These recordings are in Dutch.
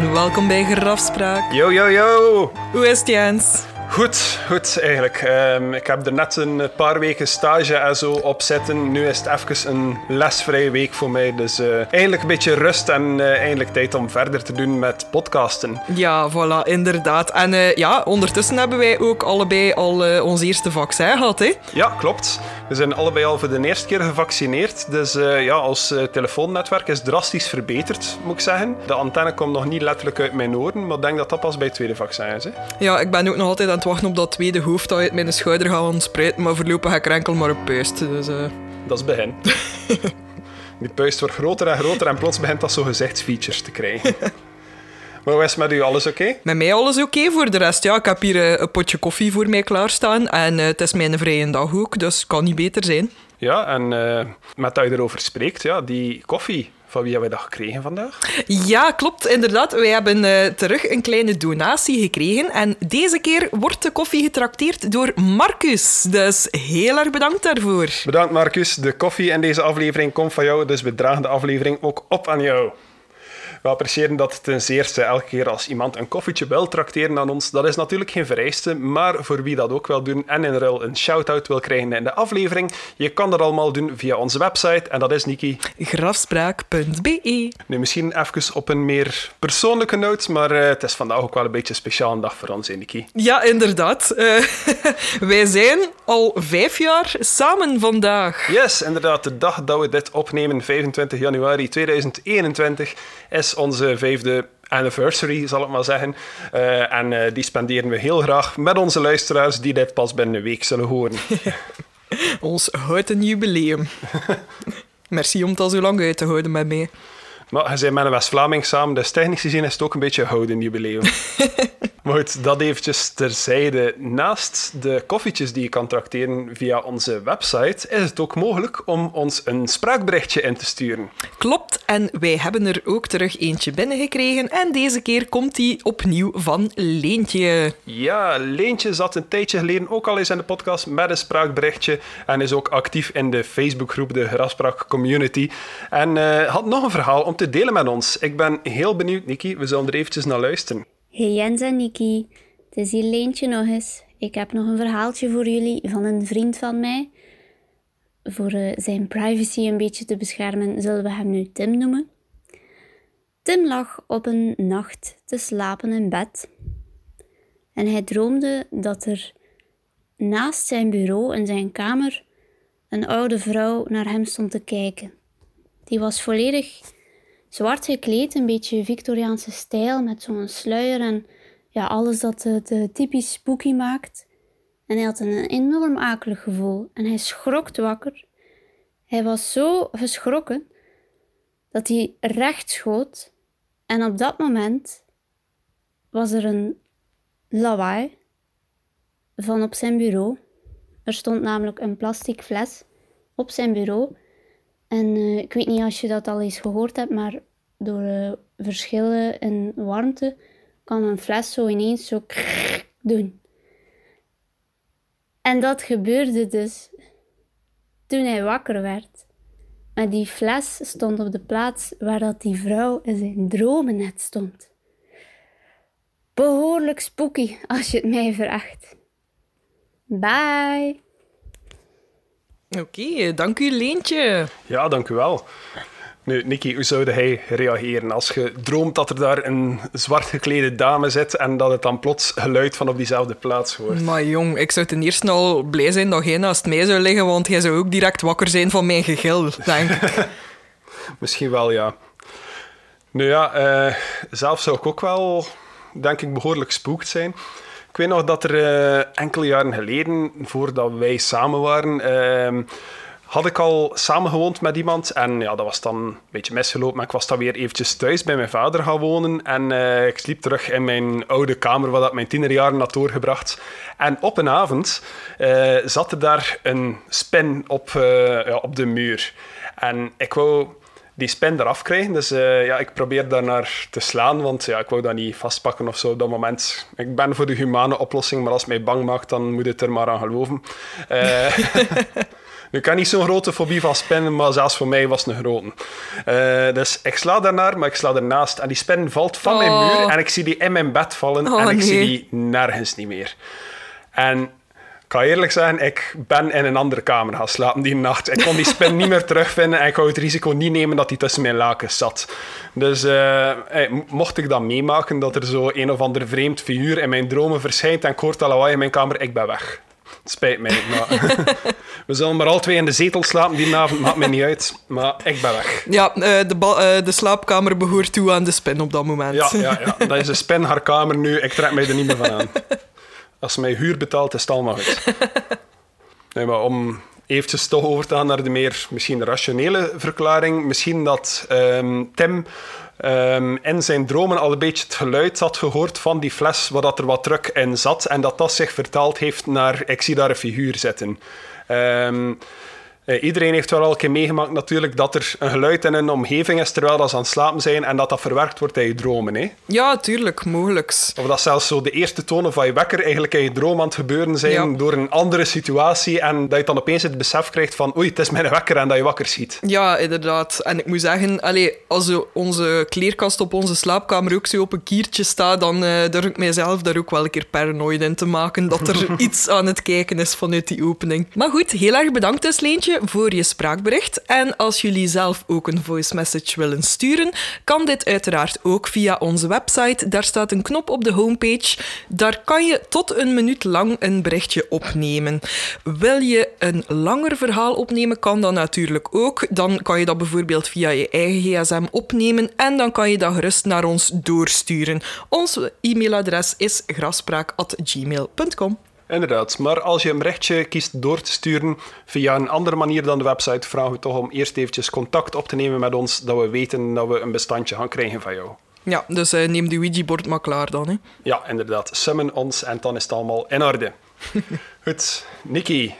en welkom bij Grafspraak. Yo, yo, yo. Hoe is het, Jens? Goed, goed eigenlijk. Ehm, ik heb er net een paar weken stage en zo op zitten. Nu is het even een lesvrije week voor mij. Dus eh, eigenlijk een beetje rust en eh, eindelijk tijd om verder te doen met podcasten. Ja, voilà, inderdaad. En eh, ja, ondertussen hebben wij ook allebei al ons eerste vaccin gehad, hè? Ja, klopt. We zijn allebei al voor de eerste keer gevaccineerd. Dus ja, ons telefoonnetwerk is drastisch verbeterd, moet ik zeggen. De antenne komt nog niet letterlijk uit mijn oren, maar ik denk dat dat pas bij het tweede vaccin is. Hè? Ja, ik ben ook nog altijd aan het wachten op dat tweede hoofd dat uit mijn schouder gaat ontspruiten, maar voorlopig ga ik er enkel maar op puist. Dus, uh... Dat is begin. Die puist wordt groter en groter en plots begint dat zo gezichtsfeatures te krijgen. Maar hoe is met u? Alles oké? Met mij alles oké. Voor de rest, ja, ik heb hier uh, een potje koffie voor mij klaarstaan. En uh, het is mijn vrije dag ook, dus kan niet beter zijn. Ja, en met dat je erover spreekt, ja, die koffie, van wie hebben we dat gekregen vandaag? Ja, klopt, inderdaad. Wij hebben uh, terug een kleine donatie gekregen. En deze keer wordt de koffie getrakteerd door Marcus. Dus heel erg bedankt daarvoor. Bedankt, Marcus. De koffie in deze aflevering komt van jou, dus we dragen de aflevering ook op aan jou. We appreciëren dat ten zeerste elke keer als iemand een koffietje wil trakteren aan ons. Dat is natuurlijk geen vereiste, maar voor wie dat ook wil doen en in ruil een shout-out wil krijgen in de aflevering, je kan dat allemaal doen via onze website en dat is, Niki... grafspraak.be Nu, misschien even op een meer persoonlijke noot, maar uh, het is vandaag ook wel een beetje een speciale dag voor ons, Niki. Ja, inderdaad. Uh, wij zijn al vijf jaar samen vandaag. Yes, inderdaad. De dag dat we dit opnemen, 25 januari 2021, is onze vijfde anniversary, zal ik maar zeggen. Uh, en uh, die spenderen we heel graag met onze luisteraars die dit pas binnen een week zullen horen. Ons houten jubileum. Merci om het al zo lang uit te houden met mij. Maar je zijn met een West-Vlaming samen, dus technisch gezien is het ook een beetje houden jubileum. maar goed, dat eventjes terzijde. Naast de koffietjes die je kan tracteren via onze website, is het ook mogelijk om ons een spraakberichtje in te sturen. Klopt, en wij hebben er ook terug eentje binnengekregen. En deze keer komt die opnieuw van Leentje. Ja, Leentje zat een tijdje geleden ook al eens in de podcast met een spraakberichtje. En is ook actief in de Facebookgroep, de Graspraak Community. En uh, had nog een verhaal om te delen met ons. Ik ben heel benieuwd, Niki. We zullen er eventjes naar luisteren. Hey Jens en Niki, het is hier Leentje nog eens. Ik heb nog een verhaaltje voor jullie van een vriend van mij. Voor uh, zijn privacy een beetje te beschermen, zullen we hem nu Tim noemen. Tim lag op een nacht te slapen in bed. En hij droomde dat er naast zijn bureau in zijn kamer een oude vrouw naar hem stond te kijken. Die was volledig zwart gekleed, een beetje Victoriaanse stijl, met zo'n sluier en ja, alles dat het typisch spooky maakt. En hij had een enorm akelig gevoel en hij schrok wakker. Hij was zo geschrokken dat hij recht schoot en op dat moment was er een lawaai van op zijn bureau. Er stond namelijk een plastic fles op zijn bureau en uh, ik weet niet als je dat al eens gehoord hebt, maar door uh, verschillen in warmte kan een fles zo ineens zo doen. En dat gebeurde dus toen hij wakker werd. Maar die fles stond op de plaats waar dat die vrouw in zijn dromen net stond. Behoorlijk spooky als je het mij vraagt. Bye! Oké, dank u Leentje. Ja, dank u wel. Nu, Nicky, hoe zou hij reageren als je droomt dat er daar een zwart geklede dame zit en dat het dan plots geluid van op diezelfde plaats hoort? Maar jong, ik zou ten eerste al blij zijn dat jij naast mij zou liggen, want jij zou ook direct wakker zijn van mijn gegil, denk ik. Misschien wel, ja. Nu ja, uh, zelf zou ik ook wel, denk ik, behoorlijk spookt zijn. Ik weet nog dat er uh, enkele jaren geleden, voordat wij samen waren, uh, had ik al samengewoond met iemand. En ja, dat was dan een beetje misgelopen. Maar ik was dan weer eventjes thuis bij mijn vader gaan wonen. En uh, ik sliep terug in mijn oude kamer, waar dat mijn tienerjaren had doorgebracht. En op een avond uh, zat er daar een spin op, ja, op de muur. En ik wou die spin eraf krijgen. Dus uh, ja, ik probeer daar naar te slaan, want ja, ik wou dat niet vastpakken of zo op dat moment. Ik ben voor de humane oplossing, maar als het mij bang maakt, dan moet het er maar aan geloven. Uh, Ik heb niet zo'n grote fobie van spinnen, maar zelfs voor mij was het een grote. Eh, dus ik sla daarnaar, maar ik sla ernaast. En die spin valt van mijn Oh. muur en ik zie die in mijn bed vallen Oh, en ik zie die nergens niet meer. En ik ga eerlijk zeggen, ik ben in een andere kamer gaan slapen die nacht. Ik kon die spin niet meer terugvinden en ik wou het risico niet nemen dat die tussen mijn lakens zat. Dus eh, mocht ik dat meemaken, dat er zo een of ander vreemd figuur in mijn dromen verschijnt en ik hoor lawaai in mijn kamer, ik ben weg. Het spijt mij, maar we zullen maar al twee in de zetel slapen die avond, maakt mij niet uit. Maar ik ben weg. Ja, eh, de, eh, de slaapkamer behoort toe aan de spin op dat moment. Ja, ja, ja. dat is een spin haar kamer nu. Ik trek mij er niet meer van aan. Als ze mij huur betaalt, is het allemaal goed. Nee, maar om eventjes toch over te gaan naar de meer misschien rationele verklaring. Misschien dat ehm, Tim ehm, in zijn dromen al een beetje het geluid had gehoord van die fles waar dat er wat druk in zat. En dat dat zich vertaald heeft naar ik zie daar een figuur zitten. Ehm, eh, iedereen heeft wel al een keer meegemaakt natuurlijk dat er een geluid in een omgeving is terwijl dat ze aan het slapen zijn en dat dat verwerkt wordt in je dromen. Hè? Ja, tuurlijk, mogelijks. Of dat zelfs zo de eerste tonen van je wekker eigenlijk in je droom aan het gebeuren zijn Ja. door een andere situatie en dat je dan opeens het besef krijgt van oei, het is mijn wekker en dat je wakker ziet. Ja, inderdaad. En ik moet zeggen, allee, als onze kleerkast op onze slaapkamer ook zo op een kiertje staat, dan eh, durf ik mijzelf daar ook wel een keer paranoid in te maken dat er iets aan het kijken is vanuit die opening. Maar goed, heel erg bedankt dus, Leentje, voor je spraakbericht. En als jullie zelf ook een voice message willen sturen, kan dit uiteraard ook via onze website. Daar staat een knop op de homepage. Daar kan je tot een minuut lang een berichtje opnemen. Wil je een langer verhaal opnemen, kan dat natuurlijk ook. Dan kan je dat bijvoorbeeld via je eigen gsm opnemen en dan kan je dat gerust naar ons doorsturen. Ons e-mailadres is grafspraak.gmail.com. Inderdaad, maar als je een berichtje kiest door te sturen via een andere manier dan de website, vragen we toch om eerst eventjes contact op te nemen met ons, dat we weten dat we een bestandje gaan krijgen van jou. Ja, dus eh, neem de Ouija-bord maar klaar dan. Hè. Ja, inderdaad. Summon ons en dan is het allemaal in orde. Goed, Nikki,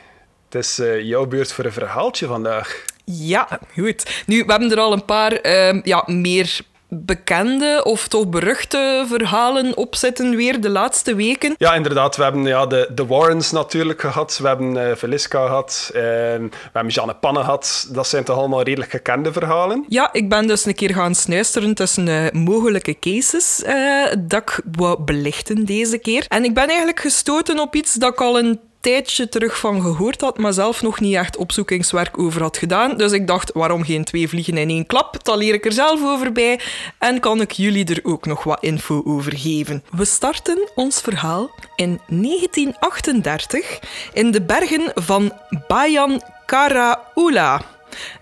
het is eh, jouw beurt voor een verhaaltje vandaag. Ja, goed. Nu, we hebben er al een paar ehm, ja, meer bekende of toch beruchte verhalen op zitten weer de laatste weken. Ja, inderdaad. We hebben ja, de, de Warrens natuurlijk gehad. We hebben eh Velisca gehad. En we hebben Janne Pannen gehad. Dat zijn toch allemaal redelijk gekende verhalen? Ja, ik ben dus een keer gaan snuisteren tussen eh, mogelijke cases eh, dat ik wou belichten deze keer. En ik ben eigenlijk gestoten op iets dat ik al een tijdje terug van gehoord had, maar zelf nog niet echt opzoekingswerk over had gedaan. Dus ik dacht, waarom geen twee vliegen in één klap? Dan leer ik er zelf over bij en kan ik jullie er ook nog wat info over geven. We starten ons verhaal in 1938 in de bergen van Bayan Karaula.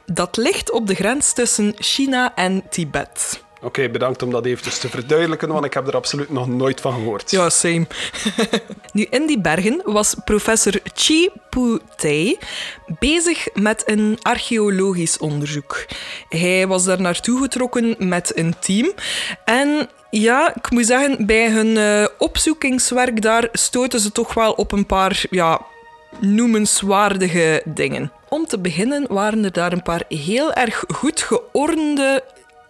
Dat ligt op de grens tussen China en Tibet. Oké, bedankt om dat eventjes te verduidelijken, want ik heb er absoluut nog nooit van gehoord. Ja, same. nu, in die bergen was professor Chi Pu Tei bezig met een archeologisch onderzoek. Hij was daar naartoe getrokken met een team. En ja, ik moet zeggen, bij hun eh, opzoekingswerk daar stoten ze toch wel op een paar ja, noemenswaardige dingen. Om te beginnen waren er daar een paar heel erg goed geordende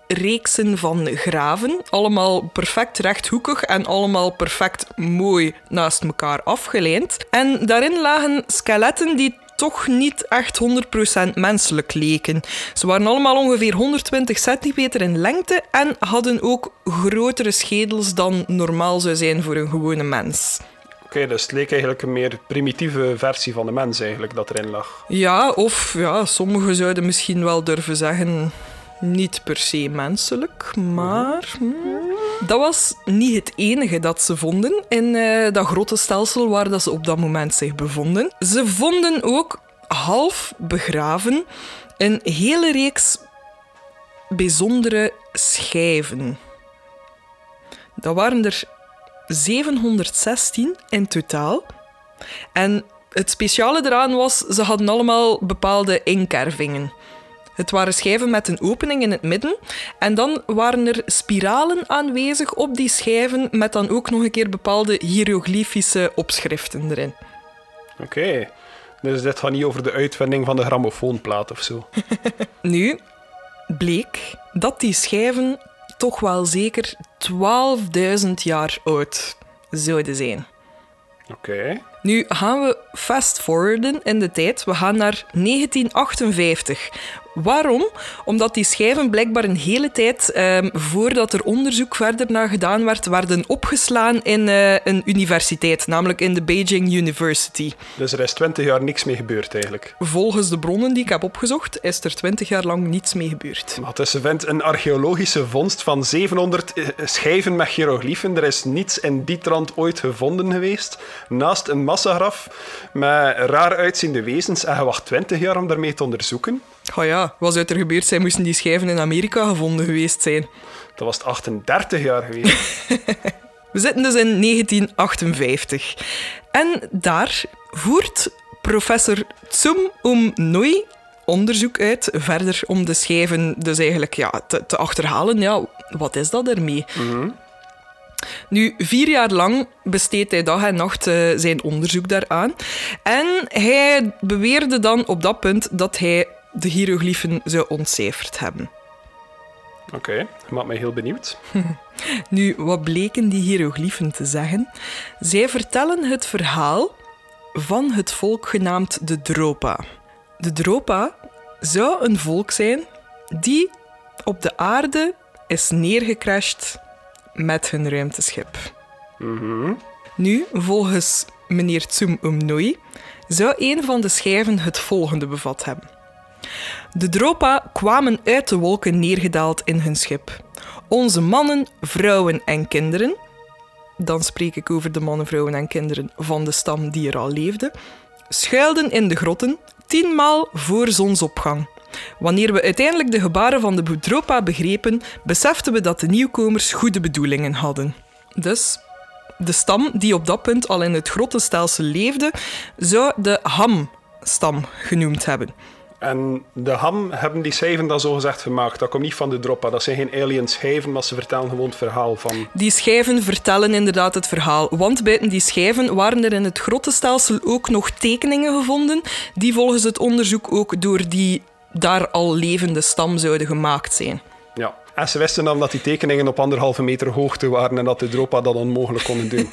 reeksen van graven. Allemaal perfect rechthoekig en allemaal perfect mooi naast elkaar afgelijnd. En daarin lagen skeletten die toch niet echt 100% menselijk leken. Ze waren allemaal ongeveer 120 centimeter in lengte en hadden ook grotere schedels dan normaal zou zijn voor een gewone mens. Oké, dus het leek eigenlijk een meer primitieve versie van de mens eigenlijk dat erin lag. Ja, of ja, sommigen zouden misschien wel durven zeggen niet per se menselijk, maar hmm, dat was niet het enige dat ze vonden in eh, dat grote stelsel waar dat ze op dat moment zich bevonden. Ze vonden ook half begraven een hele reeks bijzondere schijven. Dat waren er 716 in totaal. En het speciale eraan was, ze hadden allemaal bepaalde inkervingen. Het waren schijven met een opening in het midden. En dan waren er spiralen aanwezig op die schijven met dan ook nog een keer bepaalde hieroglyfische opschriften erin. Oké, dus dit gaat niet over de uitvinding van de grammofoonplaat of zo. Nu bleek dat die schijven toch wel zeker 12.000 jaar oud zouden zijn. Oké. Nu gaan we fast forwarden in de tijd. We gaan naar 1958. Waarom? Omdat die schijven blijkbaar een hele tijd ehm, voordat er onderzoek verder naar gedaan werd, werden opgeslaan in eh, een universiteit, namelijk in de Beijing University. Dus er is 20 jaar niks mee gebeurd eigenlijk. Volgens de bronnen die ik heb opgezocht, is er 20 jaar lang niets mee gebeurd. Maar tussen vindt een archeologische vondst van 700 eh, schijven met hieroglyphen. Er is niets in die trant ooit gevonden geweest. Naast een massagraf met raar uitziende wezens. En je wacht 20 jaar om daarmee te onderzoeken. Oh ja, wat zou er gebeurd zijn moesten die schijven in Amerika gevonden geweest zijn? Dat was het 38 jaar geweest. We zitten dus in 1958. En daar voert professor Tsum Um Noi onderzoek uit, verder om de schijven dus eigenlijk ja, te, te achterhalen. Ja, wat is dat ermee? Nu, vier jaar lang besteedt hij dag en nacht eh, zijn onderzoek daaraan. En hij beweerde dan op dat punt dat hij de hieroglyphen zou ontcijferd hebben. Oké, okay, maakt mij heel benieuwd. Nu, wat bleken die hieroglyphen te zeggen? Zij vertellen het verhaal van het volk genaamd de Dropa. De Dropa zou een volk zijn die op de aarde is neergecrashed met hun ruimteschip. Nu, volgens meneer Tsum Umnoi, zou een van de schijven het volgende bevat hebben. De Dropa kwamen uit de wolken neergedaald in hun schip. Onze mannen, vrouwen en kinderen, dan spreek ik over de mannen, vrouwen en kinderen van de stam die er al leefde, schuilden in de grotten tienmaal voor zonsopgang. Wanneer we uiteindelijk de gebaren van de Dropa begrepen, beseften we dat de nieuwkomers goede bedoelingen hadden. Dus de stam die op dat punt al in het grottenstelsel leefde, zou de Ham-stam genoemd hebben. En de Ham hebben die schijven dan zogezegd gemaakt. Dat komt niet van de Droppa. Dat zijn geen alien schijven, maar ze vertellen gewoon het verhaal van... Die schijven vertellen inderdaad het verhaal. Want buiten die schijven waren er in het grottenstelsel ook nog tekeningen gevonden die volgens het onderzoek ook door die daar al levende stam zouden gemaakt zijn. Ja, en ze wisten dan dat die tekeningen op anderhalve meter hoogte waren en dat de Dropa dat onmogelijk konden doen.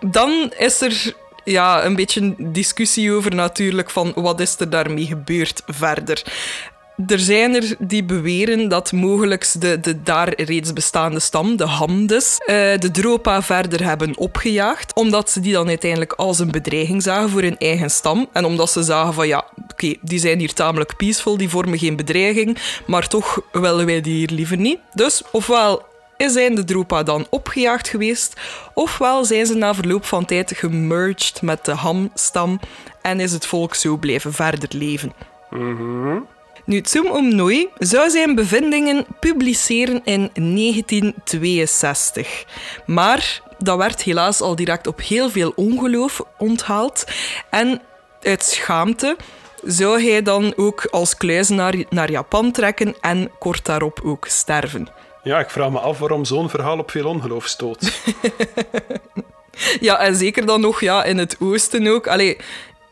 dan is er ja, een beetje discussie over natuurlijk van wat is er daarmee gebeurd verder. Er zijn er die beweren dat mogelijk de, de daar reeds bestaande stam, de Hamdes, uh, de Dropa verder hebben opgejaagd. Omdat ze die dan uiteindelijk als een bedreiging zagen voor hun eigen stam. En omdat ze zagen van ja, oké, die zijn hier tamelijk peaceful, die vormen geen bedreiging. Maar toch willen wij die hier liever niet. Dus ofwel zijn de Dropa dan opgejaagd geweest, ofwel zijn ze na verloop van tijd gemerged met de Ham-stam en is het volk zo blijven verder leven. Nu, Tsum Umnoi zou zijn bevindingen publiceren in 1962. Maar dat werd helaas al direct op heel veel ongeloof onthaald. En uit schaamte zou hij dan ook als kluizenaar naar Japan trekken en kort daarop ook sterven. Ja, ik vraag me af waarom zo'n verhaal op veel ongeloof stoot. ja, en zeker dan nog ja, in het oosten ook. Allee,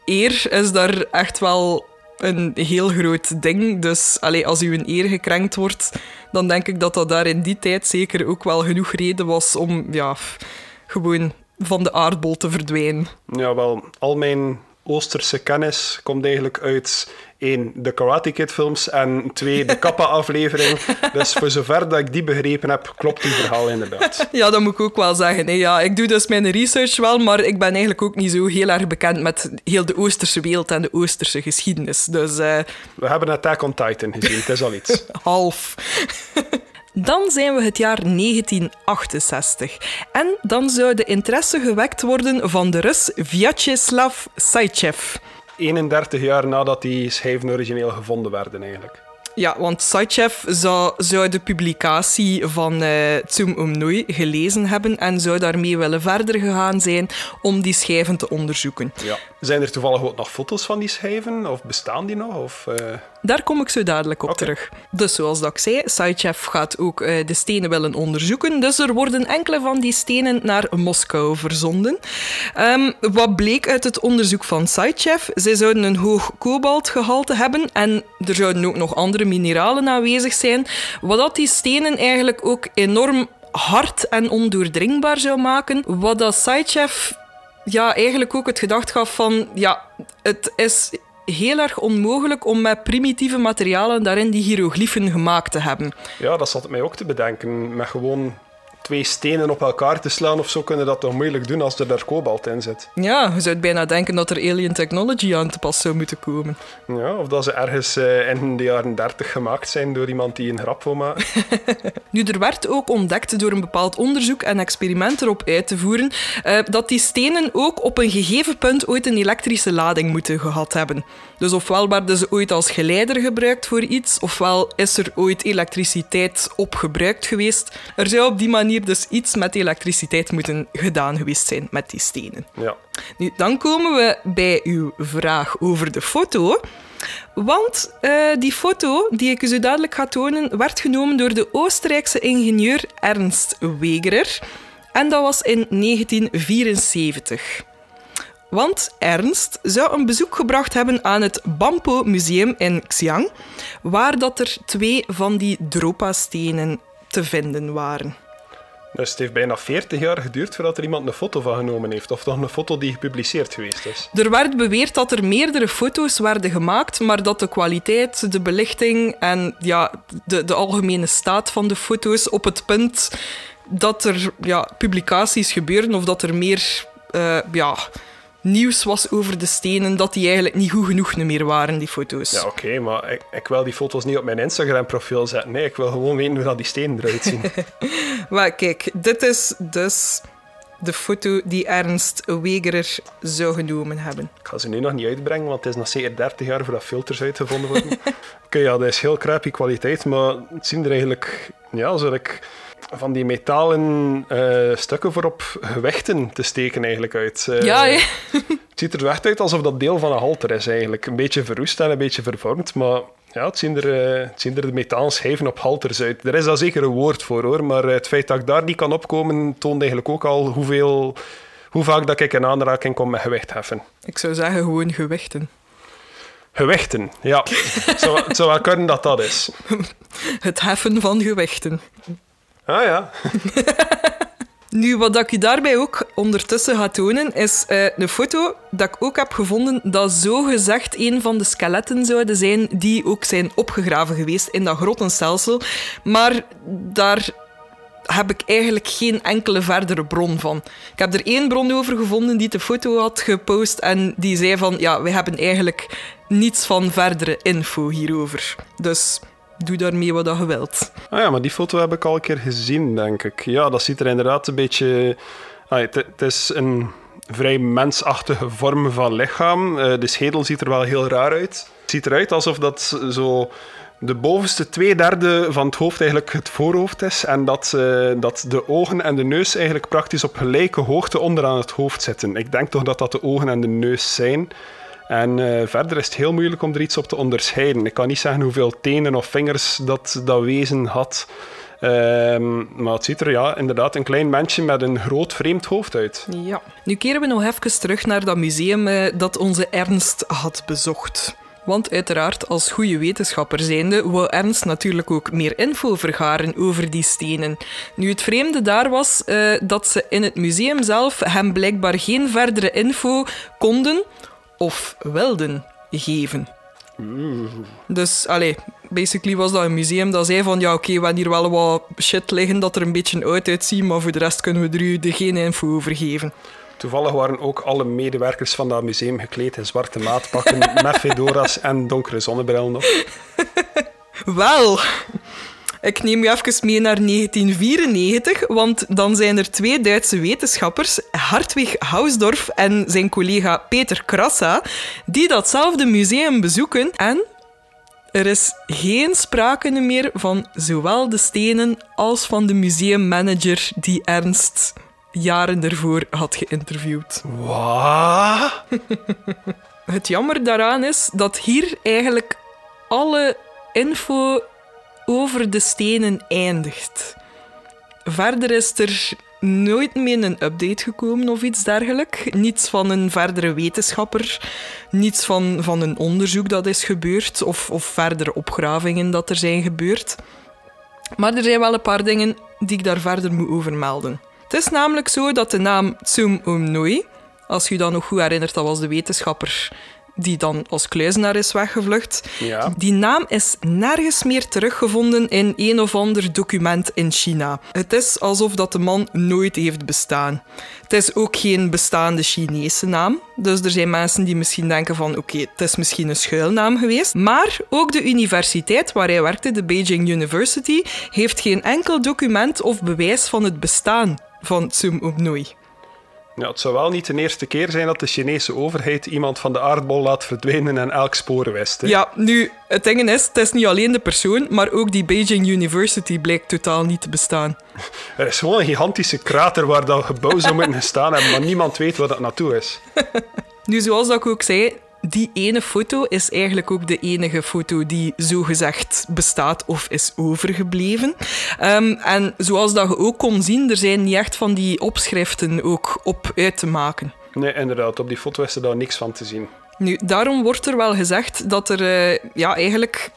eer is daar echt wel een heel groot ding. Dus allee, als u een eer gekrenkt wordt, dan denk ik dat dat daar in die tijd zeker ook wel genoeg reden was om ja, gewoon van de aardbol te verdwijnen. Ja, wel, al mijn Oosterse kennis komt eigenlijk uit één, de Karate Kid films en twee, de Kappa-aflevering. dus voor zover dat ik die begrepen heb, klopt die verhaal inderdaad. Ja, dat moet ik ook wel zeggen. Ja, ik doe dus mijn research wel, maar ik ben eigenlijk ook niet zo heel erg bekend met heel de Oosterse wereld en de Oosterse geschiedenis. Dus, uh... We hebben Attack on Titan gezien, het is al iets. Half. Dan zijn we het jaar 1968 en dan zou de interesse gewekt worden van de Rus Vyacheslav Saichev. 31 jaar nadat die schijven origineel gevonden werden eigenlijk. Ja, want Saichev zou, zou de publicatie van uh, Tsum Umnoi gelezen hebben en zou daarmee willen verder gegaan zijn om die schijven te onderzoeken. Ja. Zijn er toevallig ook nog foto's van die schijven? Of bestaan die nog? Of, uh... Daar kom ik zo dadelijk op terug. Dus zoals dat ik zei, Saichev gaat ook uh, de stenen willen onderzoeken. Dus er worden enkele van die stenen naar Moskou verzonden. Um, wat bleek uit het onderzoek van Saichev? Zij zouden een hoog kobaltgehalte hebben en er zouden ook nog andere mineralen aanwezig zijn, wat dat die stenen eigenlijk ook enorm hard en ondoordringbaar zou maken. Wat dat Saichev ja, eigenlijk ook het gedacht gaf van... Ja, het is heel erg onmogelijk om met primitieve materialen daarin die hieroglyphen gemaakt te hebben. Ja, dat zat mij ook te bedenken. Met gewoon twee stenen op elkaar te slaan of zo kunnen dat toch moeilijk doen als er daar kobalt in zit. Ja, je zou bijna denken dat er alien technology aan te pas zou moeten komen. Ja, of dat ze ergens uh, in de jaren 30 gemaakt zijn door iemand die een grap wil maken. nu, er werd ook ontdekt door een bepaald onderzoek en experiment erop uit te voeren uh, dat die stenen ook op een gegeven punt ooit een elektrische lading moeten gehad hebben. Dus ofwel werden ze ooit als geleider gebruikt voor iets, ofwel is er ooit elektriciteit op gebruikt geweest. Er zou op die manier dus iets met elektriciteit moeten gedaan geweest zijn met die stenen. Ja. Nu, dan komen we bij uw vraag over de foto. Want uh, die foto die ik u zo dadelijk ga tonen, werd genomen door de Oostenrijkse ingenieur Ernst Wegerer. En dat was in 1974. Want Ernst zou een bezoek gebracht hebben aan het Bampo Museum in Xi'an, waar dat er twee van die Dropa-stenen te vinden waren. Dus het heeft bijna 40 jaar geduurd voordat er iemand een foto van genomen heeft. Of toch een foto die gepubliceerd geweest is. Er werd beweerd dat er meerdere foto's werden gemaakt, maar dat de kwaliteit, de belichting en ja, de, de algemene staat van de foto's op het punt dat er ja, publicaties gebeuren of dat er meer uh, ja, nieuws was over de stenen, dat die eigenlijk niet goed genoeg meer waren, die foto's. Ja, oké, maar ik, ik, wil die foto's niet op mijn Instagram-profiel zetten. Nee, ik wil gewoon weten hoe dat die stenen eruit zien. maar kijk, dit is dus de foto die Ernst Wegerer zou genomen hebben. Ik ga ze nu nog niet uitbrengen, want het is nog zeker 30 jaar voordat filters uitgevonden worden. oké, ja, dat is heel crappy kwaliteit, maar het zien er eigenlijk... Ja, zoals ik van die metalen uh, stukken voor op gewichten te steken eigenlijk uit. Uh, ja, Het ziet er echt uit alsof dat deel van een halter is eigenlijk. Een beetje verroest en een beetje vervormd, maar ja, het zien er, uh, het zien er de metalen schijven op halters uit. Er is daar zeker een woord voor hoor, maar het feit dat ik daar niet kan opkomen toont eigenlijk ook al hoeveel, hoe vaak dat ik in aanraking kom met gewichtheffen. Ik zou zeggen gewoon gewichten. Gewichten, ja. het, zou, het zou wel kunnen dat dat is. Het heffen van gewichten. Ah ja. nu, wat ik je daarbij ook ondertussen ga tonen, is uh, een foto dat ik ook heb gevonden dat zo gezegd een van de skeletten zouden zijn die ook zijn opgegraven geweest in dat grottenstelsel. Maar daar heb ik eigenlijk geen enkele verdere bron van. Ik heb er één bron over gevonden die de foto had gepost en die zei van ja, we hebben eigenlijk niets van verdere info hierover. Dus doe daarmee wat je wilt. Ah ja, maar die foto heb ik al een keer gezien, denk ik. Ja, dat ziet er inderdaad een beetje... Het, is een vrij mensachtige vorm van lichaam. Uh, de schedel ziet er wel heel raar uit. Het ziet eruit alsof dat zo de bovenste twee derde van het hoofd eigenlijk het voorhoofd is en dat, uh, dat de ogen en de neus eigenlijk praktisch op gelijke hoogte onderaan het hoofd zitten. Ik denk toch dat dat de ogen en de neus zijn. En uh, verder is het heel moeilijk om er iets op te onderscheiden. Ik kan niet zeggen hoeveel tenen of vingers dat, dat wezen had. Um, maar het ziet er ja, inderdaad een klein mensje met een groot vreemd hoofd uit. Ja. Nu keren we nog even terug naar dat museum uh, dat onze Ernst had bezocht. Want uiteraard, als goede wetenschapper zijnde, wou Ernst natuurlijk ook meer info vergaren over die stenen. Nu, het vreemde daar was uh, dat ze in het museum zelf hem blijkbaar geen verdere info konden of wilden geven. Dus, allee, basically was dat een museum dat zei van ja, oké, we hebben hier wel wat shit liggen dat er een beetje oud uitziet, maar voor de rest kunnen we er u geen info over geven. Toevallig waren ook alle medewerkers van dat museum gekleed in zwarte maatpakken met fedora's en donkere zonnebrillen nog. wel, ik neem u even mee naar 1994, want dan zijn er twee Duitse wetenschappers, Hartwig Hausdorff en zijn collega Peter Krassa, die datzelfde museum bezoeken en er is geen sprake meer van zowel de stenen als van de museummanager die Ernst jaren ervoor had geïnterviewd. Wat? Het jammer daaraan is dat hier eigenlijk alle info over de stenen eindigt. Verder is er nooit meer een update gekomen of iets dergelijks. Niets van een verdere wetenschapper, niets van, van een onderzoek dat is gebeurd of, of verdere opgravingen dat er zijn gebeurd. Maar er zijn wel een paar dingen die ik daar verder moet over melden. Het is namelijk zo dat de naam Tsum Omnoi Als je dan nog goed herinnert, dat was de wetenschapper die dan als kluizenaar is weggevlucht. Ja. Die naam is nergens meer teruggevonden in een of ander document in China. Het is alsof dat de man nooit heeft bestaan. Het is ook geen bestaande Chinese naam. Dus er zijn mensen die misschien denken van oké, het is misschien een schuilnaam geweest. Maar ook de universiteit waar hij werkte, de Beijing University, heeft geen enkel document of bewijs van het bestaan van Tsum Umnoi. Ja, het zou wel niet de eerste keer zijn dat de Chinese overheid iemand van de aardbol laat verdwijnen en elk spoor wist. hè. Ja, nu, het ding is, het is niet alleen de persoon, maar ook die Beijing University blijkt totaal niet te bestaan. Er is gewoon een gigantische krater waar dat gebouw zou moeten gestaan hebben, maar niemand weet waar dat naartoe is. Nu, zoals dat ik ook zei, die ene foto is eigenlijk ook de enige foto die zogezegd bestaat of is overgebleven. Ehm, en zoals dat je ook kon zien, er zijn niet echt van die opschriften ook op uit te maken. Nee, inderdaad, op die foto is er daar niks van te zien. Nu, daarom wordt er wel gezegd dat er eh, ja, eigenlijk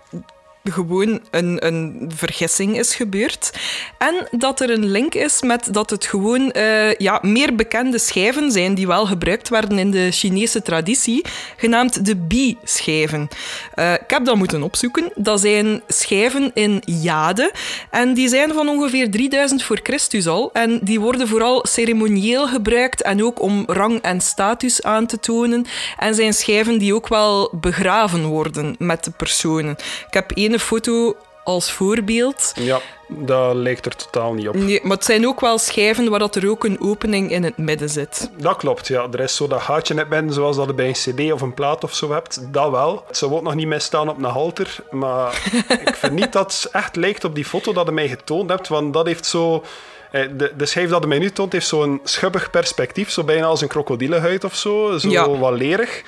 gewoon een, een vergissing is gebeurd. En dat er een link is met dat het gewoon eh, ja, meer bekende schijven zijn die wel gebruikt werden in de Chinese traditie, genaamd de Bi-schijven. Eh, ik heb dat moeten opzoeken. Dat zijn schijven in jade en die zijn van ongeveer 3000 voor Christus al. En die worden vooral ceremonieel gebruikt en ook om rang en status aan te tonen. En zijn schijven die ook wel begraven worden met de personen. Ik heb ene foto als voorbeeld. Ja, dat lijkt er totaal niet op. Nee, maar het zijn ook wel schijven waar dat er ook een opening in het midden zit. Dat klopt, ja. Er is zo dat gaatje in het midden, zoals dat je bij een cd of een plaat of zo hebt. Dat wel. Het zou ook nog niet meer staan op een halter, maar ik vind niet dat het echt lijkt op die foto dat je mij getoond hebt, want dat heeft zo... eh, De, de schijf dat je mij nu toont, heeft zo'n schubbig perspectief, zo bijna als een krokodillenhuid of zo. Zo Ja. wat lerig.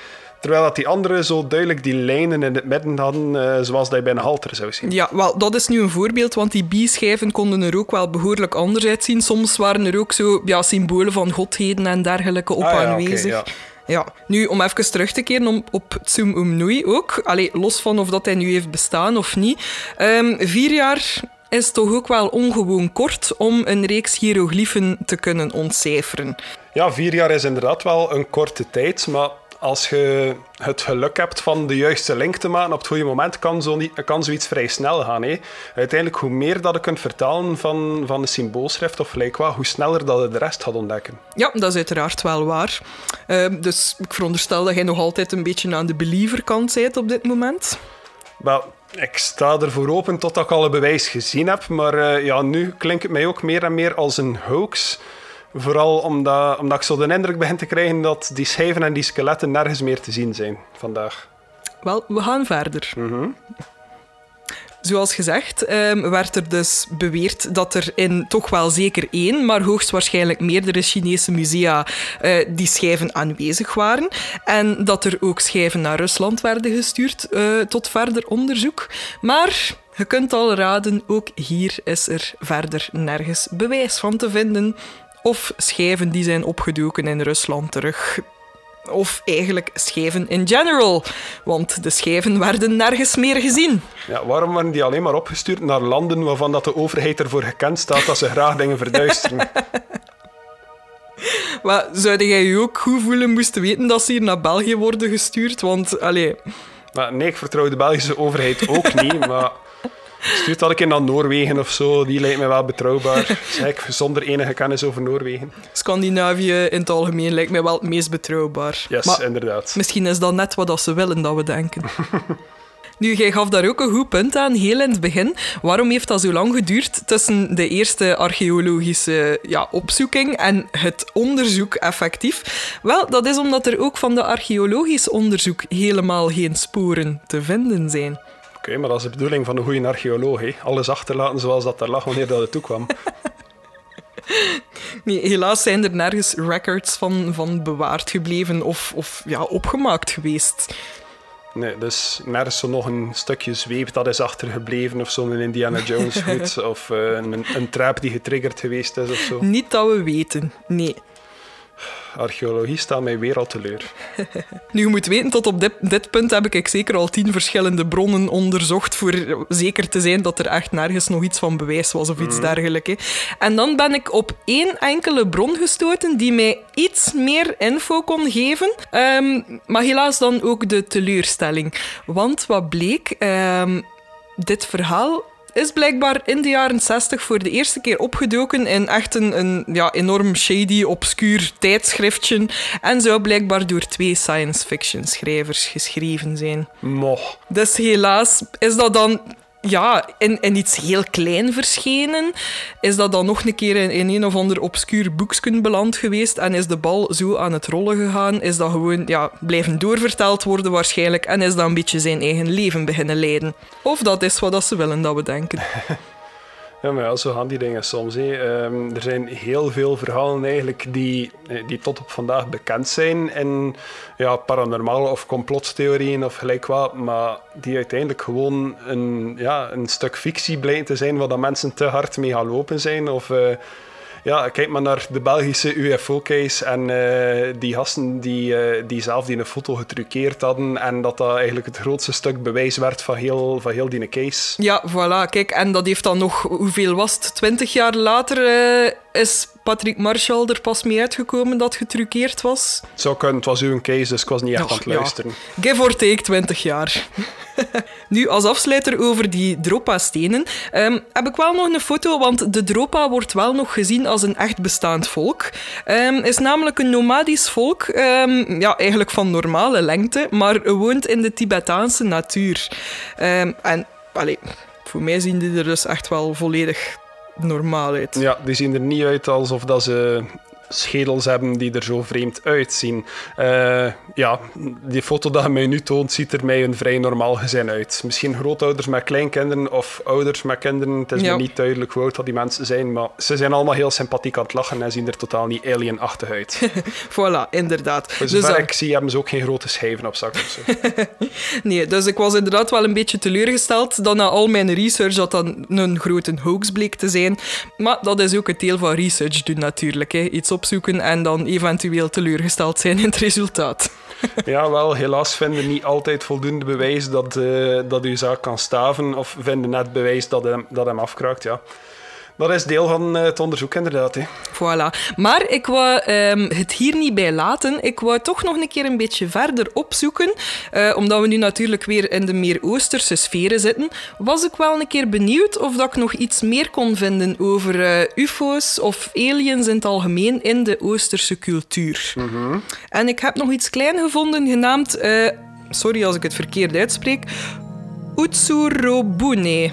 Terwijl dat die andere zo duidelijk die lijnen in het midden hadden, eh, zoals dat je bij een halter zou zien. Ja, wel, dat is nu een voorbeeld, want die bi-schijven konden er ook wel behoorlijk anders uitzien. Soms waren er ook zo ja, symbolen van godheden en dergelijke op Ah ja, aanwezig. ja. Ja, nu om even terug te keren om, op Tsum Umnui ook. Allee, los van of dat hij nu heeft bestaan of niet. Ehm, vier jaar is toch ook wel ongewoon kort om een reeks hieroglyphen te kunnen ontcijferen. Ja, vier jaar is inderdaad wel een korte tijd, maar als je het geluk hebt van de juiste link te maken op het goede moment, kan, zo niet, kan zoiets vrij snel gaan. Hè. Uiteindelijk, hoe meer dat je kunt vertalen van, van een symboolschrift of gelijk wat, hoe sneller dat je de rest gaat ontdekken. Ja, dat is uiteraard wel waar. Ehm, dus ik veronderstel dat jij nog altijd een beetje aan de believerkant bent op dit moment. Wel, ik sta ervoor open totdat ik al een bewijs gezien heb, maar eh, ja, nu klinkt het mij ook meer en meer als een hoax. Vooral omdat, omdat ik zo de indruk begin te krijgen dat die schijven en die skeletten nergens meer te zien zijn vandaag. Wel, we gaan verder. Zoals gezegd ehm, werd er dus beweerd dat er in toch wel zeker één, maar hoogstwaarschijnlijk meerdere Chinese musea eh, die schijven aanwezig waren. En dat er ook schijven naar Rusland werden gestuurd eh, tot verder onderzoek. Maar je kunt al raden, ook hier is er verder nergens bewijs van te vinden. Of schijven die zijn opgedoken in Rusland terug of eigenlijk schijven in general, want de schijven werden nergens meer gezien. Ja, waarom worden die alleen maar opgestuurd naar landen waarvan dat de overheid ervoor gekend staat dat ze graag dingen verduisteren? Maar zou jij je ook goed voelen moesten weten dat ze hier naar België worden gestuurd? Want, allee, maar nee, ik vertrouw de Belgische overheid ook niet, maar stuurt dat een keer naar Noorwegen of zo, die lijkt me wel betrouwbaar. Zeg, zonder enige kennis over Noorwegen. Scandinavië in het algemeen lijkt mij wel het meest betrouwbaar. Yes, maar inderdaad. misschien is dat net wat dat ze willen dat we denken. Nu, jij gaf daar ook een goed punt aan, heel in het begin. Waarom heeft dat zo lang geduurd tussen de eerste archeologische ja, opzoeking en het onderzoek effectief? Wel, dat is omdat er ook van de archeologisch onderzoek helemaal geen sporen te vinden zijn. Oké, maar dat is de bedoeling van een goede archeoloog. Alles achterlaten zoals dat er lag wanneer dat het toekwam. Nee, helaas zijn er nergens records van, van bewaard gebleven of, of ja, opgemaakt geweest. Nee, dus nergens zo nog een stukje zweep dat is achtergebleven of zo'n Indiana Jones goed. of eh, een, een trap die getriggerd geweest is of zo. Niet dat we weten, nee. Archeologie staat mij weer al teleur. Nu, je moet weten, tot op dit, dit punt heb ik zeker al tien verschillende bronnen onderzocht voor zeker te zijn dat er echt nergens nog iets van bewijs was of iets dergelijks. hè. En dan ben ik op één enkele bron gestoten die mij iets meer info kon geven. Ehm, maar helaas dan ook de teleurstelling. Want wat bleek, ehm, dit verhaal is blijkbaar in de jaren 60 voor de eerste keer opgedoken in echt een, een ja, enorm shady, obscuur tijdschriftje. En zou blijkbaar door twee science fiction schrijvers geschreven zijn. Moch. Dus helaas is dat dan ja, in, iets heel klein verschenen. Is dat dan nog een keer in, in een of ander obscuur boeksken beland geweest en is de bal zo aan het rollen gegaan? Is dat gewoon ja, blijven doorverteld worden waarschijnlijk en is dat een beetje zijn eigen leven beginnen leiden? Of dat is wat dat ze willen dat we denken. Ja, maar zo gaan die dingen soms. Ehm, er zijn heel veel verhalen eigenlijk die, eh, die tot op vandaag bekend zijn in ja, paranormale of complottheorieën of gelijk wat, maar die uiteindelijk gewoon een, ja, een stuk fictie blijken te zijn waar dat mensen te hard mee gaan lopen zijn. Of eh, ja, kijk maar naar de Belgische UFO-case en eh, die gasten die, eh, die zelf die een foto getruckeerd hadden en dat dat eigenlijk het grootste stuk bewijs werd van heel, van heel die case. Ja, voilà. Kijk, en dat heeft dan nog, hoeveel was het? Twintig jaar later eh, is Patrick Marshall er pas mee uitgekomen dat getruckeerd was. Het zou kunnen, het was uw case, dus ik was niet echt aan het ja. luisteren. Give or take 20 jaar. nu, als afsluiter over die Dropa-stenen, ehm, heb ik wel nog een foto, want de Dropa wordt wel nog gezien als een echt bestaand volk. Ehm is namelijk een nomadisch volk, ehm, ja, eigenlijk van normale lengte, maar woont in de Tibetaanse natuur. En, allee, voor mij zien die er dus echt wel volledig normaal uit. Ja, die zien er niet uit alsof dat ze schedels hebben die er zo vreemd uitzien. Eh, ja, die foto dat je mij nu toont, ziet er mij een vrij normaal gezin uit. Misschien grootouders met kleinkinderen of ouders met kinderen. Het is Ja. me niet duidelijk hoe oud dat die mensen zijn, maar ze zijn allemaal heel sympathiek aan het lachen en zien er totaal niet alienachtig uit. Voilà, inderdaad. Voor Dus, zover eh, ik zie, hebben ze ook geen grote schijven op zak of zo. Nee, dus ik was inderdaad wel een beetje teleurgesteld dat na al mijn research dat dan een grote hoax bleek te zijn. Maar dat is ook het deel van research doen natuurlijk. Hè. Iets opzoeken en dan eventueel teleurgesteld zijn in het resultaat. Ja, wel, helaas vinden niet altijd voldoende bewijs dat, eh, dat uw zaak kan staven, of vinden net bewijs dat hem, dat hem afkraakt, ja. Dat is deel van eh, het onderzoek, inderdaad. Hè. Voilà. Maar ik wou ehm, het hier niet bij laten. Ik wou toch nog een keer een beetje verder opzoeken. Eh, omdat we nu natuurlijk weer in de meer Oosterse sferen zitten. Was ik wel een keer benieuwd of dat ik nog iets meer kon vinden over eh, UFO's of aliens in het algemeen in de Oosterse cultuur. En ik heb nog iets klein gevonden genaamd. sorry als ik het verkeerd uitspreek. Utsurobune.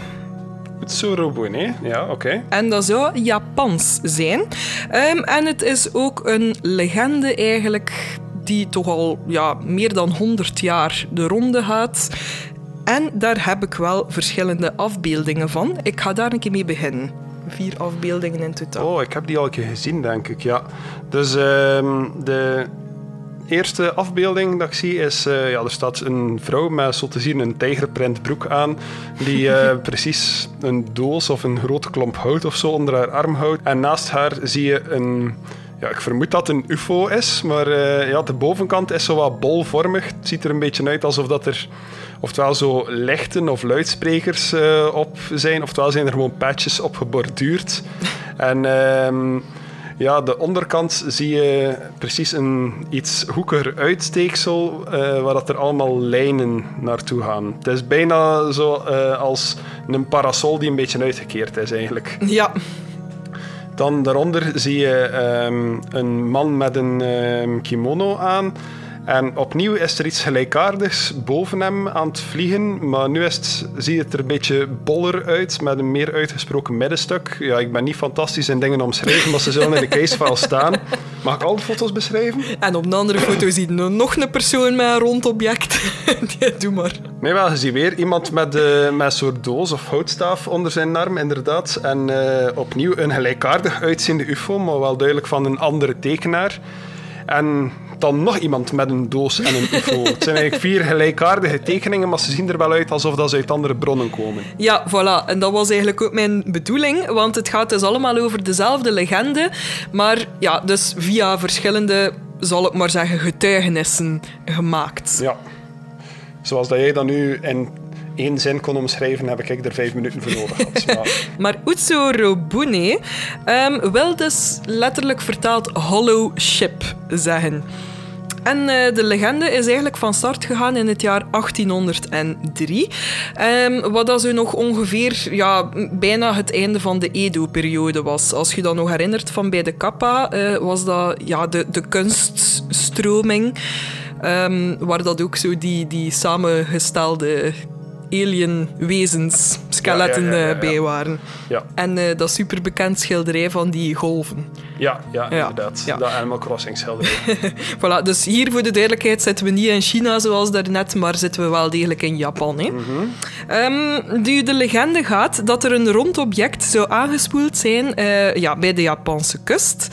Hè? Ja, oké. En dat zou Japans zijn. Ehm, en het is ook een legende eigenlijk die toch al ja, meer dan 100 jaar de ronde gaat. En daar heb ik wel verschillende afbeeldingen van. Ik ga daar een keer mee beginnen. Vier afbeeldingen in totaal. Oh, ik heb die al een keer gezien, denk ik, ja. Dus ehm, de eerste afbeelding dat ik zie is... eh, ja, er staat een vrouw met, zo te zien, een tijgerprint broek aan. Die eh, precies een doos of een grote klomp hout of zo onder haar arm houdt. En naast haar zie je een... Ja, ik vermoed dat het een ufo is, maar eh, ja, de bovenkant is zo wat bolvormig. Het ziet er een beetje uit alsof dat er oftewel zo lichten of luidsprekers op zijn, oftewel zijn er gewoon patches op geborduurd. en ehm, ja, de onderkant zie je precies een iets hoekiger uitsteeksel, eh, waar dat er allemaal lijnen naartoe gaan. Het is bijna zo eh, als een parasol die een beetje uitgekeerd is eigenlijk. Ja, Dan daaronder zie je ehm, een man met een ehm, kimono aan. En opnieuw is er iets gelijkaardigs boven hem aan het vliegen. Maar nu is het, ziet het er een beetje boller uit, met een meer uitgesproken middenstuk. Ja, ik ben niet fantastisch in dingen omschrijven, maar ze zullen in de casefile staan. Mag ik al de foto's beschrijven? en op een andere foto zie je nog een persoon met een rond object. doe maar. Nee, wel, je ziet weer iemand met, eh, met een soort doos of houtstaaf onder zijn arm, inderdaad. En eh, opnieuw een gelijkaardig uitziende ufo, maar wel duidelijk van een andere tekenaar. En dan nog iemand met een doos en een UFO. Het zijn eigenlijk vier gelijkaardige tekeningen, maar ze zien er wel uit alsof dat ze uit andere bronnen komen. Ja, voilà. En dat was eigenlijk ook mijn bedoeling, want het gaat dus allemaal over dezelfde legende, maar ja, dus via verschillende, zal ik maar zeggen, getuigenissen gemaakt. Ja. Zoals dat jij dat nu in één zin kon omschrijven, heb ik er vijf minuten voor nodig gehad. Maar Maar Utsu Robune ehm, wil dus letterlijk vertaald hollow ship zeggen. En eh, de legende is eigenlijk van start gegaan in het jaar 1803. Ehm, wat dat zo nog ongeveer ja, bijna het einde van de Edo-periode was. Als je dat nog herinnert van bij de Kappa, eh, was dat ja, de, de kunststroming. ehm, waar dat ook zo die, die samengestelde alien-wezens, skeletten Ja, eh, bij waren. ja, En eh, dat superbekend schilderij van die golven. ja, ja, inderdaad. Dat Animal Crossing schilderij. Voilà, dus hier voor de duidelijkheid zitten we niet in China zoals daarnet, maar zitten we wel degelijk in Japan. Hè. Ehm, nu, de legende gaat dat er een rond object zou aangespoeld zijn eh, ja, bij de Japanse kust.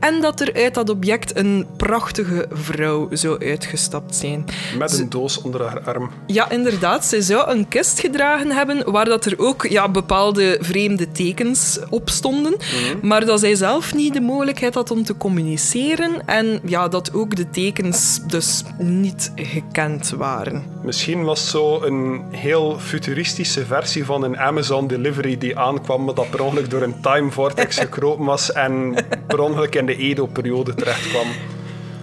En dat er uit dat object een prachtige vrouw zou uitgestapt zijn. Met een doos onder haar arm. Ja, inderdaad. Zij zou een kist gedragen hebben waar dat er ook ja, bepaalde vreemde tekens op stonden. Maar dat zij zelf niet de mogelijkheid had om te communiceren. En ja, dat ook de tekens dus niet gekend waren. Misschien was zo een heel futuristische versie van een Amazon delivery die aankwam, maar dat per ongeluk door een time vortex gekropen was en per ongeluk in de Edo-periode terecht kwam.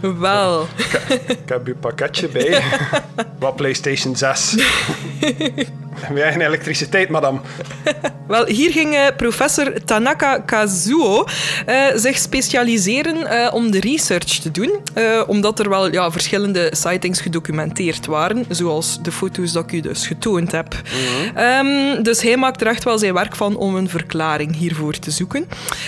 Wel. Ik heb uw pakketje bij. Wat PlayStation 6. Wij eigen elektriciteit, madame. Wel, hier ging eh, professor Tanaka Kazuo eh, zich specialiseren eh, om de research te doen, omdat er wel ja, verschillende sightings gedocumenteerd waren, zoals de foto's dat ik u dus getoond heb. Ehm, dus hij maakt er echt wel zijn werk van om een verklaring hiervoor te zoeken.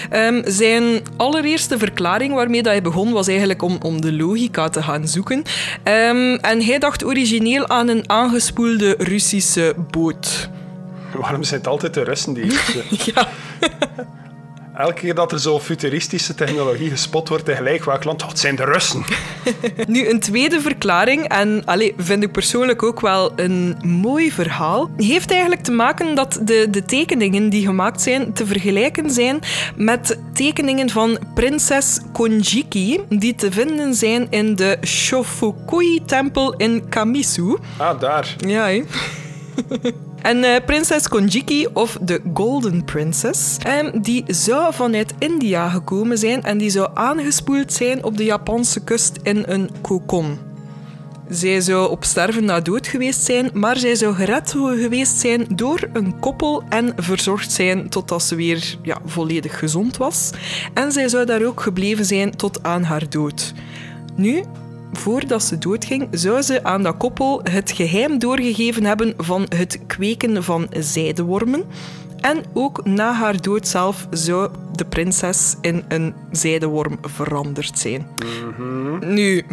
Ehm, zijn allereerste verklaring waarmee dat hij begon was eigenlijk om, om de logica te gaan zoeken. Ehm, en hij dacht origineel aan een aangespoelde Russische boot. Waarom zijn het altijd de Russen die... Ja. Elke keer dat er zo futuristische technologie gespot wordt in gelijk welk land, oh, het zijn de Russen. Nu, een tweede verklaring, en allee, vind ik persoonlijk ook wel een mooi verhaal, heeft eigenlijk te maken dat de, de tekeningen die gemaakt zijn te vergelijken zijn met tekeningen van prinses Konjiki, die te vinden zijn in de Shofukui-tempel in Kamisu. Ah, daar. Ja, hè? En eh, prinses Konjiki, of de Golden Princess, ehm, die zou vanuit India gekomen zijn en die zou aangespoeld zijn op de Japanse kust in een kokon. Zij zou op sterven na dood geweest zijn, maar zij zou gered geweest zijn door een koppel en verzorgd zijn totdat ze weer ja, volledig gezond was. En zij zou daar ook gebleven zijn tot aan haar dood. Nu, voordat ze doodging, zou ze aan dat koppel het geheim doorgegeven hebben van het kweken van zijdewormen. En ook na haar dood zelf zou de prinses in een zijdeworm veranderd zijn. Nu,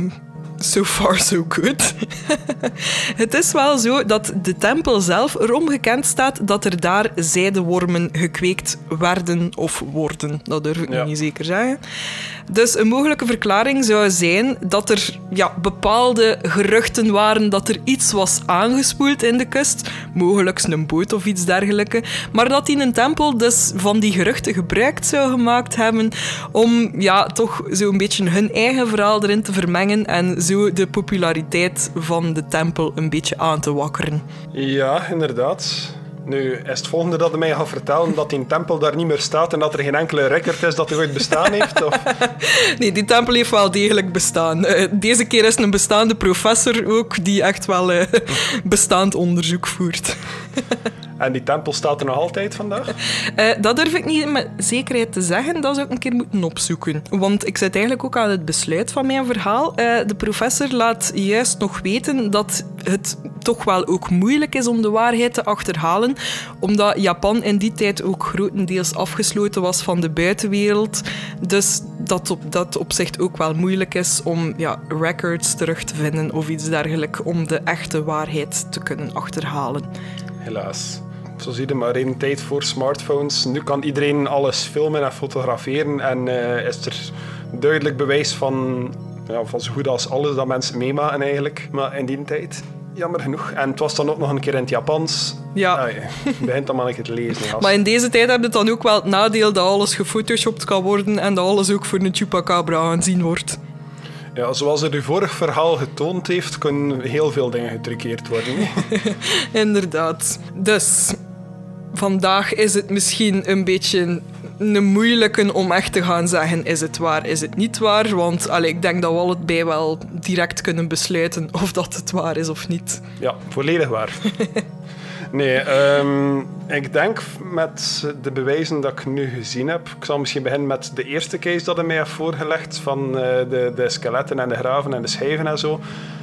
so far so good. het is wel zo dat de tempel zelf erom gekend staat dat er daar zijdewormen gekweekt werden of worden. Dat durf ik Ja. niet zeker zeggen. Dus een mogelijke verklaring zou zijn dat er ja, bepaalde geruchten waren dat er iets was aangespoeld in de kust, mogelijk een boot of iets dergelijks, maar dat in een tempel dus van die geruchten gebruik zou gemaakt hebben om ja, toch zo'n beetje hun eigen verhaal erin te vermengen en zo de populariteit van de tempel een beetje aan te wakkeren. Ja, inderdaad. Nu, is het volgende dat hij mij gaat vertellen dat die tempel daar niet meer staat en dat er geen enkele record is dat hij ooit bestaan heeft? Of... Nee, die tempel heeft wel degelijk bestaan. Eh, deze keer is een bestaande professor ook die echt wel eh, bestaand onderzoek voert. En die tempel staat er nog altijd vandaag? Eh, dat durf ik niet met zekerheid te zeggen. Dat zou ik een keer moeten opzoeken. Want ik zit eigenlijk ook aan het besluit van mijn verhaal. Eh, de professor laat juist nog weten dat het toch wel ook moeilijk is om de waarheid te achterhalen. Omdat Japan in die tijd ook grotendeels afgesloten was van de buitenwereld. Dus dat op dat opzicht ook wel moeilijk is om ja, records terug te vinden of iets dergelijks. Om de echte waarheid te kunnen achterhalen. Helaas. Zo zie je maar één tijd voor smartphones. Nu kan iedereen alles filmen en fotograferen en eh, is er duidelijk bewijs van ja, van zo goed als alles dat mensen meemaken eigenlijk. Maar in die tijd, jammer genoeg. En het was dan ook nog een keer in het Japans. Ja. Ah, je begint dan maar een keer te lezen. gast. Maar in deze tijd heb je dan ook wel het nadeel dat alles gefotoshopt kan worden en dat alles ook voor een chupacabra aanzien wordt. Ja, zoals er uw vorig verhaal getoond heeft, kunnen heel veel dingen getruckeerd worden. Inderdaad. Dus, vandaag is het misschien een beetje een moeilijke om echt te gaan zeggen: is het waar, is het niet waar? Want allee, ik denk dat we allebei wel direct kunnen besluiten of dat het waar is of niet. Ja, volledig waar. Nee, ehm, ik denk met de bewijzen dat ik nu gezien heb. Ik zal misschien beginnen met de eerste case dat hij mij heeft voorgelegd: van eh, de, de skeletten en de graven en de schijven en zo.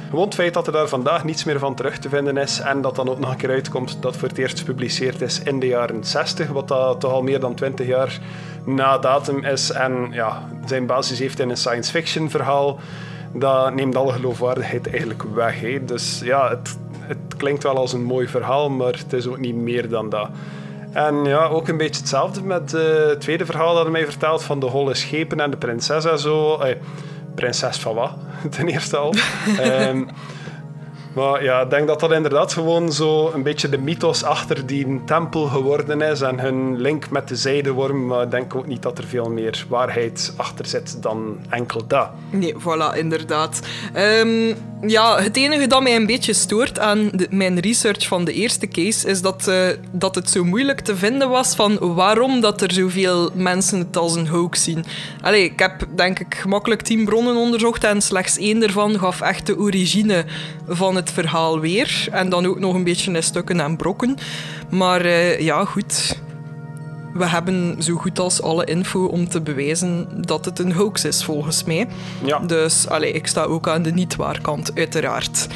Gewoon het feit dat er daar vandaag niets meer van terug te vinden is en dat dan ook nog een keer uitkomt dat voor het eerst gepubliceerd is in de jaren 60, wat dat toch al meer dan 20 jaar na datum is en ja, zijn basis heeft in een science fiction verhaal, dat neemt alle geloofwaardigheid eigenlijk weg. Dus ja, het, het klinkt wel als een mooi verhaal, maar het is ook niet meer dan dat. En ja, ook een beetje hetzelfde met eh, het tweede verhaal dat hij mij vertelt van de holle schepen en de prinses en zo. Eh, prinses van wat, ten eerste al. Ehm, maar ja, ik denk dat dat inderdaad gewoon zo een beetje de mythos achter die tempel geworden is en hun link met de zijdeworm. Maar ik denk ook niet dat er veel meer waarheid achter zit dan enkel dat. Nee, voilà, inderdaad. Ehm, ja, het enige dat mij een beetje stoort aan de- mijn research van de eerste case is dat, eh, dat het zo moeilijk te vinden was van waarom dat er zoveel mensen het als een hoax zien. Allee, ik heb denk ik gemakkelijk tien bronnen onderzocht en slechts één daarvan gaf echt de origine van het verhaal weer. En dan ook nog een beetje in stukken en brokken. Maar eh, ja, goed. We hebben zo goed als alle info om te bewijzen dat het een hoax is, volgens mij. Ja. Dus allee, ik sta ook aan de niet-waarkant, uiteraard.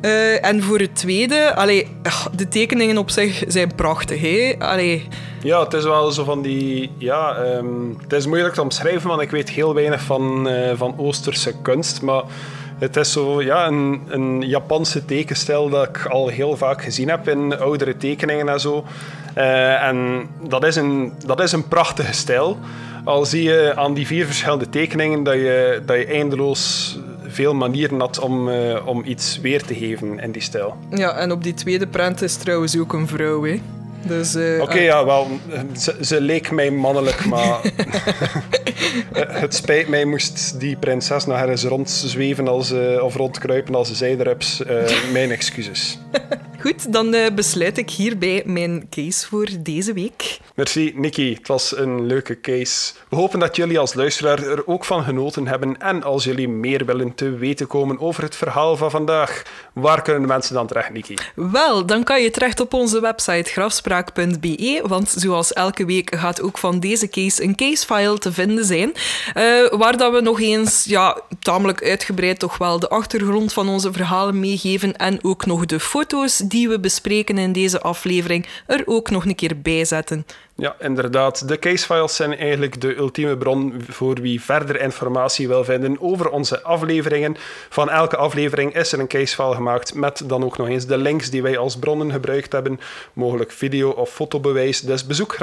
Eh, en voor het tweede, allee, de tekeningen op zich zijn prachtig. Hè? Allee, Ja, het is wel zo van die. Ja, ehm, het is moeilijk te omschrijven, want ik weet heel weinig van, eh, van Oosterse kunst. Maar het is zo ja, een, een Japanse tekenstijl dat ik al heel vaak gezien heb in oudere tekeningen en zo. Eh, en dat is, een, dat is een prachtige stijl. Al zie je aan die vier verschillende tekeningen dat je, dat je eindeloos veel manieren had om, eh, om iets weer te geven in die stijl. ja, en op die tweede prent is trouwens ook een vrouw. Hè? Dus, eh, Oké, ja, wel, ze, ze leek mij mannelijk, maar het spijt mij moest die prinses nog ergens rondzweven als, eh, of rondkruipen als een zijderups. Eh, mijn excuses. Goed, dan eh, besluit ik hierbij mijn case voor deze week. Merci, Nicky. Het was een leuke case. We hopen dat jullie als luisteraar er ook van genoten hebben. En als jullie meer willen te weten komen over het verhaal van vandaag, waar kunnen de mensen dan terecht, Nicky? Wel, dan kan je terecht op onze website grafspraak.be, want zoals elke week gaat ook van deze case een casefile te vinden zijn, eh, waar dat we nog eens, ja, tamelijk uitgebreid toch wel de achtergrond van onze verhalen meegeven en ook nog de foto's die we bespreken in deze aflevering er ook nog een keer bij zetten. Ja, inderdaad. De casefiles zijn eigenlijk de ultieme bron voor wie verder informatie wil vinden over onze afleveringen. Van elke aflevering is er een casefile gemaakt met dan ook nog eens de links die wij als bronnen gebruikt hebben, mogelijk video- of fotobewijs. Dus bezoek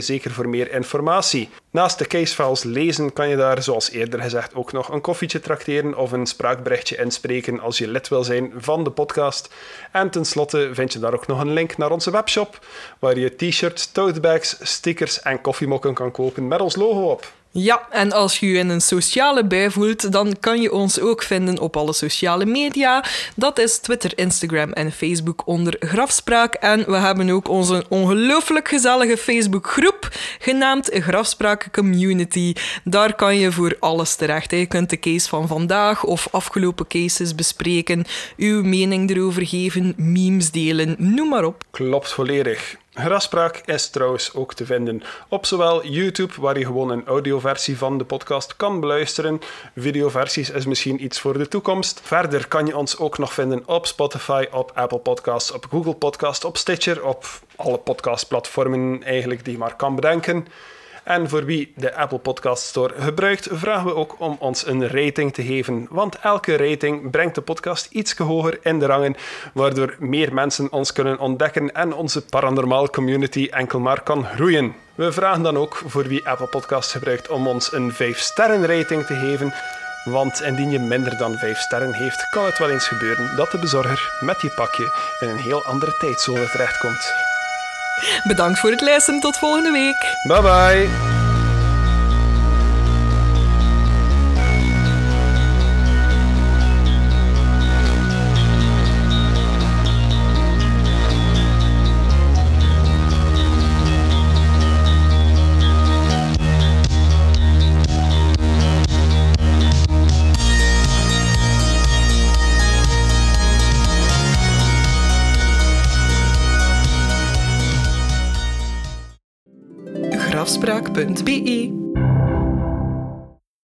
zeker voor meer informatie. Naast de casefiles lezen kan je daar, zoals eerder gezegd, ook nog een koffietje trakteren of een spraakberichtje inspreken als je lid wil zijn van de podcast. En tenslotte vind je daar ook nog een link naar onze webshop, waar je t-shirts, totebags, stickers en koffiemokken kan kopen met ons logo op. Ja, en als je je in een sociale bui voelt, dan kan je ons ook vinden op alle sociale media. Dat is Twitter, Instagram en Facebook onder Grafspraak. En we hebben ook onze ongelooflijk gezellige Facebookgroep genaamd Grafspraak Community. Daar kan je voor alles terecht. Je kunt de case van vandaag of afgelopen cases bespreken, uw mening erover geven, memes delen, noem maar op. Klopt volledig. Grafspraak is trouwens ook te vinden op zowel YouTube, waar je gewoon een audioversie van de podcast kan beluisteren. Videoversies is misschien iets voor de toekomst. Verder kan je ons ook nog vinden op Spotify, op Apple Podcasts, op Google Podcasts, op Stitcher, op alle podcastplatformen eigenlijk die je maar kan bedenken. En voor wie de Apple Podcast Store gebruikt, vragen we ook om ons een rating te geven. Want elke rating brengt de podcast iets hoger in de rangen, waardoor meer mensen ons kunnen ontdekken en onze paranormaal community enkel maar kan groeien. We vragen dan ook voor wie Apple Podcast gebruikt om ons een 5-sterren rating te geven. Want indien je minder dan 5 sterren heeft, kan het wel eens gebeuren dat de bezorger met je pakje in een heel andere tijdzone terechtkomt. Bedankt voor het luisteren. Tot volgende week. Bye bye. afspraak.be.